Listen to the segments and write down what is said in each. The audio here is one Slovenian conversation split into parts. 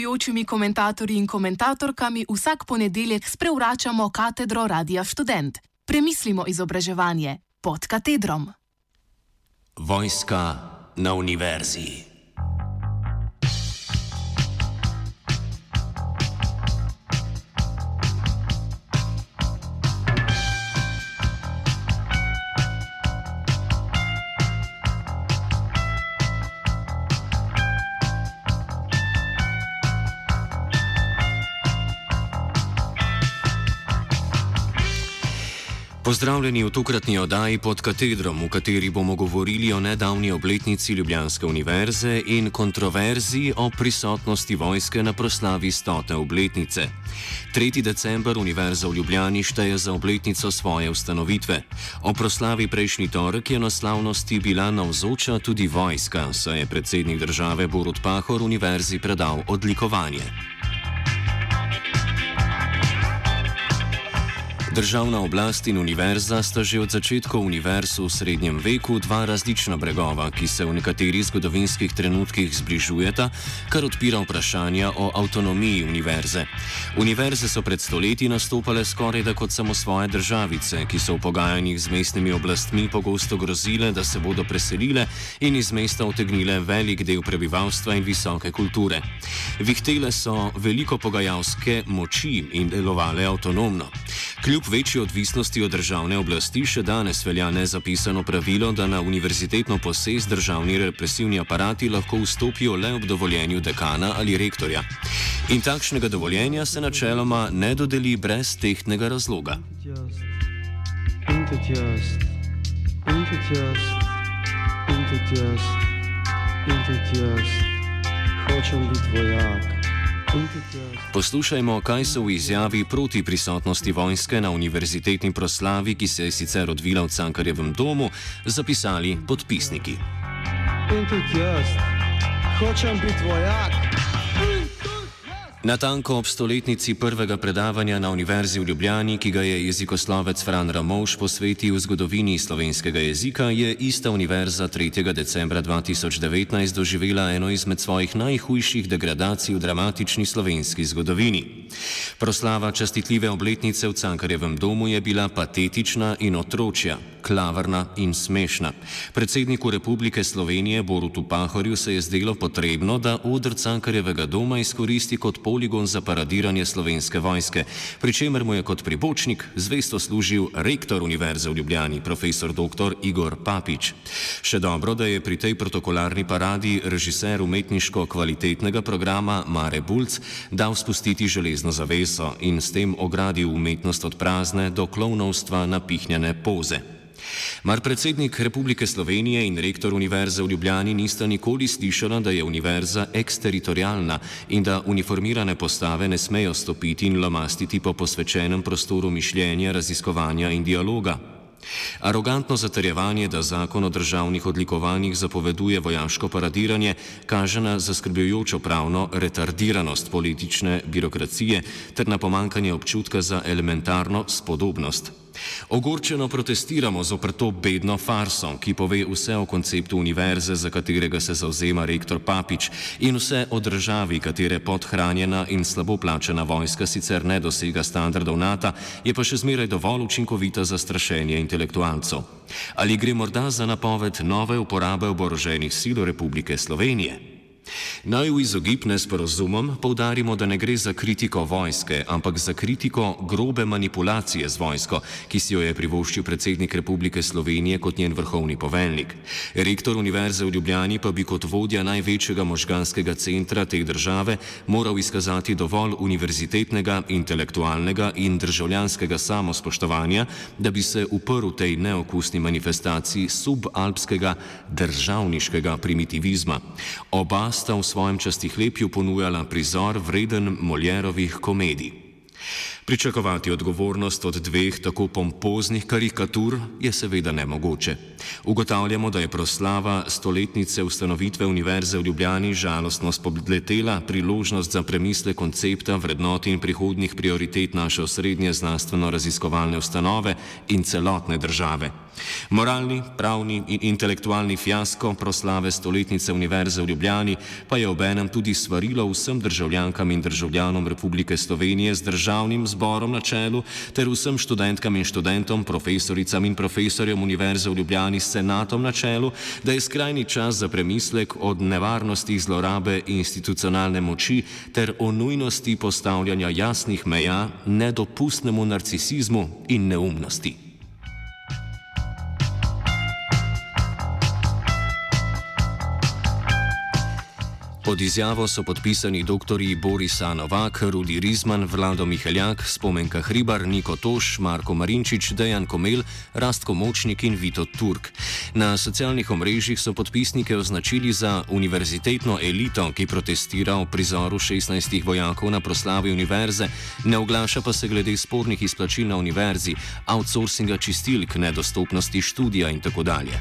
gostujočimi komentatorji in komentatorkami vsak ponedeljek sprevračamo katedro Radia Student. Premislimo izobraževanje pod katedrom. Vojska na univerzi. Pozdravljeni v tokratni oddaji pod katedrom, v kateri bomo govorili o nedavni obletnici Ljubljanske univerze in kontroverziji o prisotnosti vojske na proslavi stote obletnice. 3. december Univerza v Ljubljani šteje za obletnico svoje ustanovitve. O proslavi prejšnji torek je na slavnosti bila navzoča tudi vojska, saj je predsednik države Borut Pahor univerzi predal odlikovanje. Državna oblast in univerza sta že od začetka univerz v srednjem veku dva različna bregova, ki se v nekaterih zgodovinskih trenutkih zbližujeta, kar odpira vprašanja o avtonomiji univerze. Univerze so pred stoletji nastopale skoraj da kot samo svoje državice, ki so v pogajanjih z mestnimi oblastmi pogosto grozile, da se bodo preselile in iz mesta utegnile velik del prebivalstva in visoke kulture. Vihtele so veliko pogajalske moči in delovale avtonomno. Kljub večji odvisnosti od državne oblasti še danes velja nezapisano pravilo, da na univerzitetno posest državni represivni aparati lahko vstopijo le ob dovoljenju dekana ali rektorja. In takšnega dovoljenja se načeloma ne dodeli brez tehtnega razloga. Hočem biti vojak. Poslušajmo, kaj so v izjavi proti prisotnosti vojske na univerzitetni proslavi, ki se je sicer odvila v Cankarjevem domu, zapisali podpisniki. In tudi jaz, hočem biti vojak. Na tanko ob stoletnici prvega predavanja na Univerzi v Ljubljani, ki ga je jezikoslovec Fran Ramovš posvetil zgodovini slovenskega jezika, je ista univerza 3. decembra 2019 doživela eno izmed svojih najhujših degradacij v dramatični slovenski zgodovini. Proslava častitljive obletnice v Cankarjevem domu je bila patetična in otročja, klavrna in smešna. Predsedniku Republike Slovenije Borutu Pahorju se je zdelo potrebno, da odr Cankarjevega doma izkoristi kot poligon za paradiranje slovenske vojske, pri čemer mu je kot pribočnik zvesto služil rektor Univerze v Ljubljani, profesor dr. Igor Papič. Še dobro, da je pri tej protokolarni paradi režiser umetniško kvalitetnega programa Mare Bulc dal spustiti železno zaveso in s tem ogradil umetnost od prazne do klovnovstva napihnjene poze. Mar predsednik Republike Slovenije in rektor Univerze v Ljubljani nista nikoli slišala, da je univerza eksteritorijalna in da uniformirane postave ne smejo stopiti in lomastiti po posvečenem prostoru mišljenja, raziskovanja in dialoga? Arogantno zatrjevanje, da zakon o državnih odlikovanjih zapoveduje vojaško paradiranje, kaže na zaskrbljujočo pravno retardiranost politične birokracije ter na pomankanje občutka za elementarno spodobnost. Ogorčeno protestiramo zopr to bedno farso, ki pove vse o konceptu univerze, za katerega se zauzema rektor Papič, in vse o državi, katere podhranjena in slabo plačena vojska sicer ne dosega standardov NATO, je pa še zmeraj dovolj učinkovita za strašenje intelektualcev. Ali gre morda za napoved nove uporabe oboroženih sil Republike Slovenije? Naj v izogib nesporazumom povdarimo, da ne gre za kritiko vojske, ampak za kritiko grobe manipulacije z vojsko, ki si jo je privoščil predsednik Republike Slovenije kot njen vrhovni poveljnik. Rektor Univerze v Ljubljani pa bi kot vodja največjega možganskega centra te države moral izkazati dovolj univerzitetnega, intelektualnega in državljanskega samospoštovanja, da bi se uprl tej neokusni manifestaciji subalpskega državniškega primitivizma. Oba sta v svojem častihlepju ponujala prizor vreden Moljerovih komedij. Pričakovati odgovornost od dveh tako pompoznih karikatur je seveda nemogoče. Ugotavljamo, da je proslava stoletnice ustanovitve Univerze v Ljubljani žalostno spodletela priložnost za premisle koncepta vrednot in prihodnih prioritet naše osrednje znanstveno-raziskovalne ustanove in celotne države. Moralni, pravni in intelektualni fiasko proslave stoletnice Univerze v Ljubljani pa je obenem tudi svarilo vsem državljankam in državljanom Republike Slovenije z državnim zborom na čelu ter vsem študentkam in študentom, profesoricam in profesorjem Univerze v Ljubljani s senatom na čelu, da je skrajni čas za premislek o nevarnosti zlorabe institucionalne moči ter o nujnosti postavljanja jasnih meja nedopustnemu narcisizmu in neumnosti. Pod izjavo so podpisani dr. Borisa Novak, Rudi Rizman, Vlado Miheljak, Spomenka Hribar, Niko Toš, Marko Marinčič, Dejan Komel, Rastko Močnik in Vito Turk. Na socialnih omrežjih so podpisnike označili za univerzitetno elito, ki protestira v prizoru 16 vojakov na proslavi univerze, ne oglaša pa se glede spornih izplačil na univerzi, outsourcinga čistilk, nedostopnosti študija in tako dalje.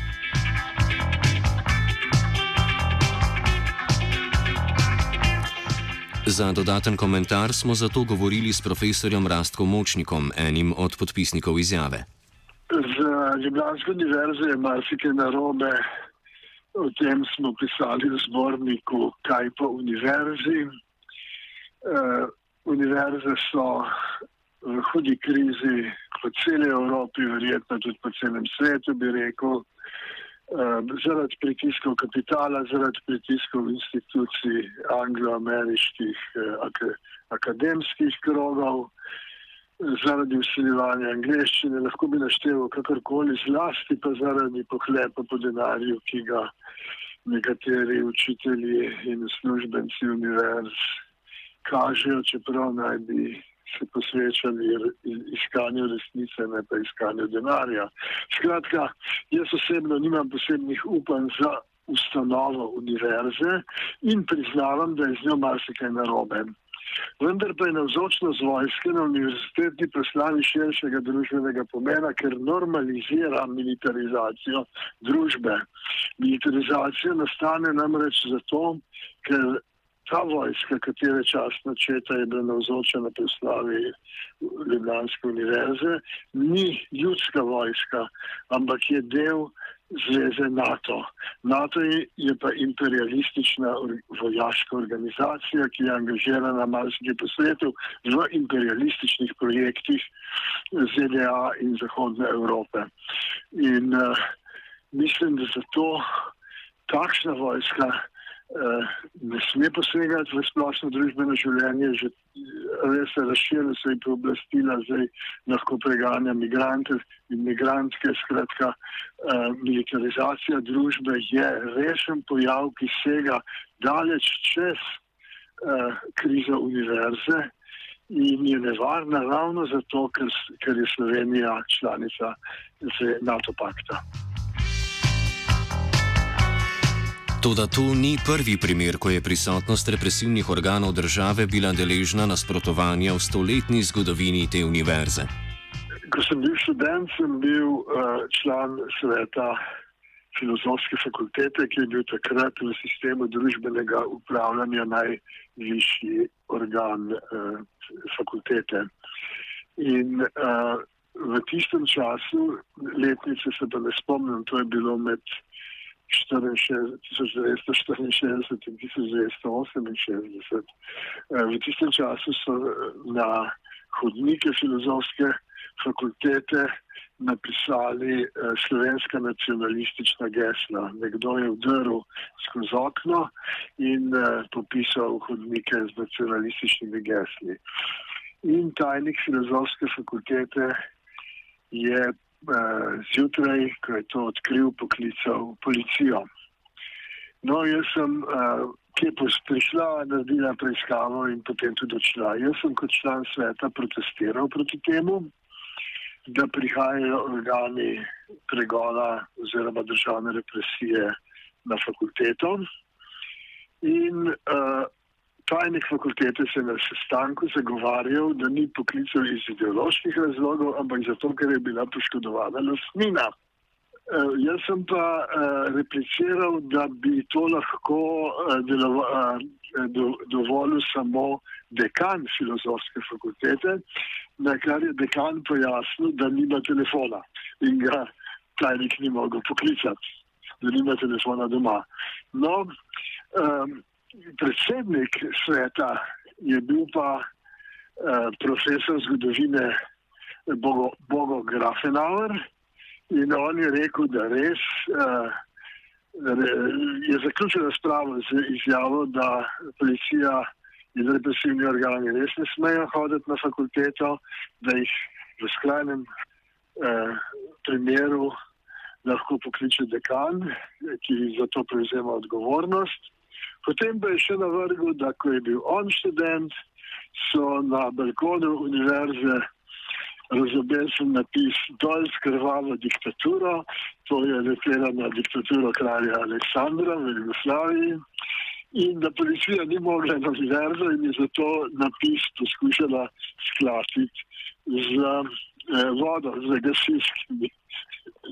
Za dodaten komentar smo zato govorili s profesorjem Rastkom Močnikom, enim od podpisnikov izjave. Za Ljubljansko univerzo je marsikaj narobe. O tem smo pisali v zborniku Kaj po univerzi. Uh, univerze so v hudi krizi po celi Evropi, verjetno tudi po celem svetu, bi rekel. Ehm, zaradi pritiskov kapitala, zaradi pritiskov institucij anglo-ameriških eh, ak akademskih krogov, zaradi usiljevanja angleščine, lahko bi našteval kakorkoli zlasti, pa zaradi pohlepa po denarju, ki ga nekateri učitelji in službenci univerz kažejo, čeprav naj bi se posvečali iskanju resnice, ne pa iskanju denarja. Skratka, jaz osebno nimam posebnih upanj za ustanovo univerze in priznavam, da je z njo marsikaj narobe. Vendar pa je navzočnost vojske na univerzitetni proslavi širšega družbenega pomena, ker normalizira militarizacijo družbe. Militarizacija nastane namreč zato, ker ta vojska, katere častna četa je bila navzočena pri slavi Ljubljanske univerze, ni ljudska vojska, ampak je del zveze NATO. NATO je pa imperialistična vojaška organizacija, ki je angažirana marsikaj po svetu v imperialističnih projektih ZDA in Zahodne Evrope. In uh, mislim, da zato takšna vojska ne sme posegati v splošno družbeno življenje, že res se razširja, se je pooblastila, zdaj lahko preganja migrante in migrantske. Skratka, eh, militarizacija družbe je rešen pojav, ki sega daleč čez eh, krizo univerze. In je nevarna ravno zato, ker, ker je Slovenija članica NATO pakta. Toda to ni prvi primer, ko je prisotnost represivnih organov države bila deležna nasprotovanja v stoletni zgodovini te univerze. Ko sem bil študent, sem bil uh, član sveta filozofske fakultete, ki je bil takrat v sistemu družbenega upravljanja najvišji organ uh, fakultete. In uh, v tistem času, letnice se pa ne spomnim, to je bilo med 1964 in 1968. Eh, v tistem času so eh, na hodnike filozofske fakultete napisali eh, slovenska nacionalistična gesla. Nekdo je vdrl skozi okno in popisal hodnike z nacionalističnimi gesli. In tajnik filozofske fakultete je zjutraj, ko je to odkril, poklical policijo. No, jaz sem, uh, ki je prišla, naredila preiskavo in potem tudi odšla. Jaz sem kot član sveta protestiral proti temu, da prihajajo organi pregona oziroma državne represije na fakulteto. In uh, tajnik fakultete se je na sestanku zagovarjal, da ni poklical iz ideoloških razlogov, ampak zato, ker je bila poškodovana lastnina. Uh, jaz sem pa uh, repliciral, da bi to lahko uh, delova, uh, do, dovolil samo dekan filozofske fakultete, na kar je dekan pojasnil, da nima telefona in ga tajnik ni mogel poklicati, da nima telefona doma. No, um, predsednik sveta je bil pa uh, profesor zgodovine Bogo, Bogo Grafenauer in on je rekel, da res uh, je zaključil razpravo z izjavo, da policija in represivni organi res ne smejo hoditi na fakulteto, da jih v skrajnem eh, primeru lahko pokliče dekan, ki za to prevzema odgovornost. Potem pa je še navrgel, da ko je bil on študent, so na balkonu univerze razobesili napis dol s krvavo diktaturo, to je letela na diktaturo kralja Aleksandra v Jugoslaviji in da policija ni mogla na univerzo in je zato napis poskušala sklasiti z eh, vodo, z gasilskimi,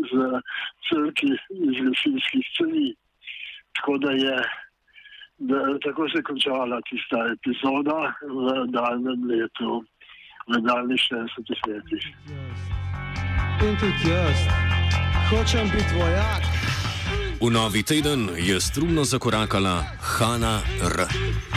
z crki iz gasilskih celi. Tako da je, da, tako se je končala tista epizoda v daljnem letu, v daljnih 60 letih. In tudi jaz, hočem biti vojak. V novi teden je strumno zakorakala Hanna R.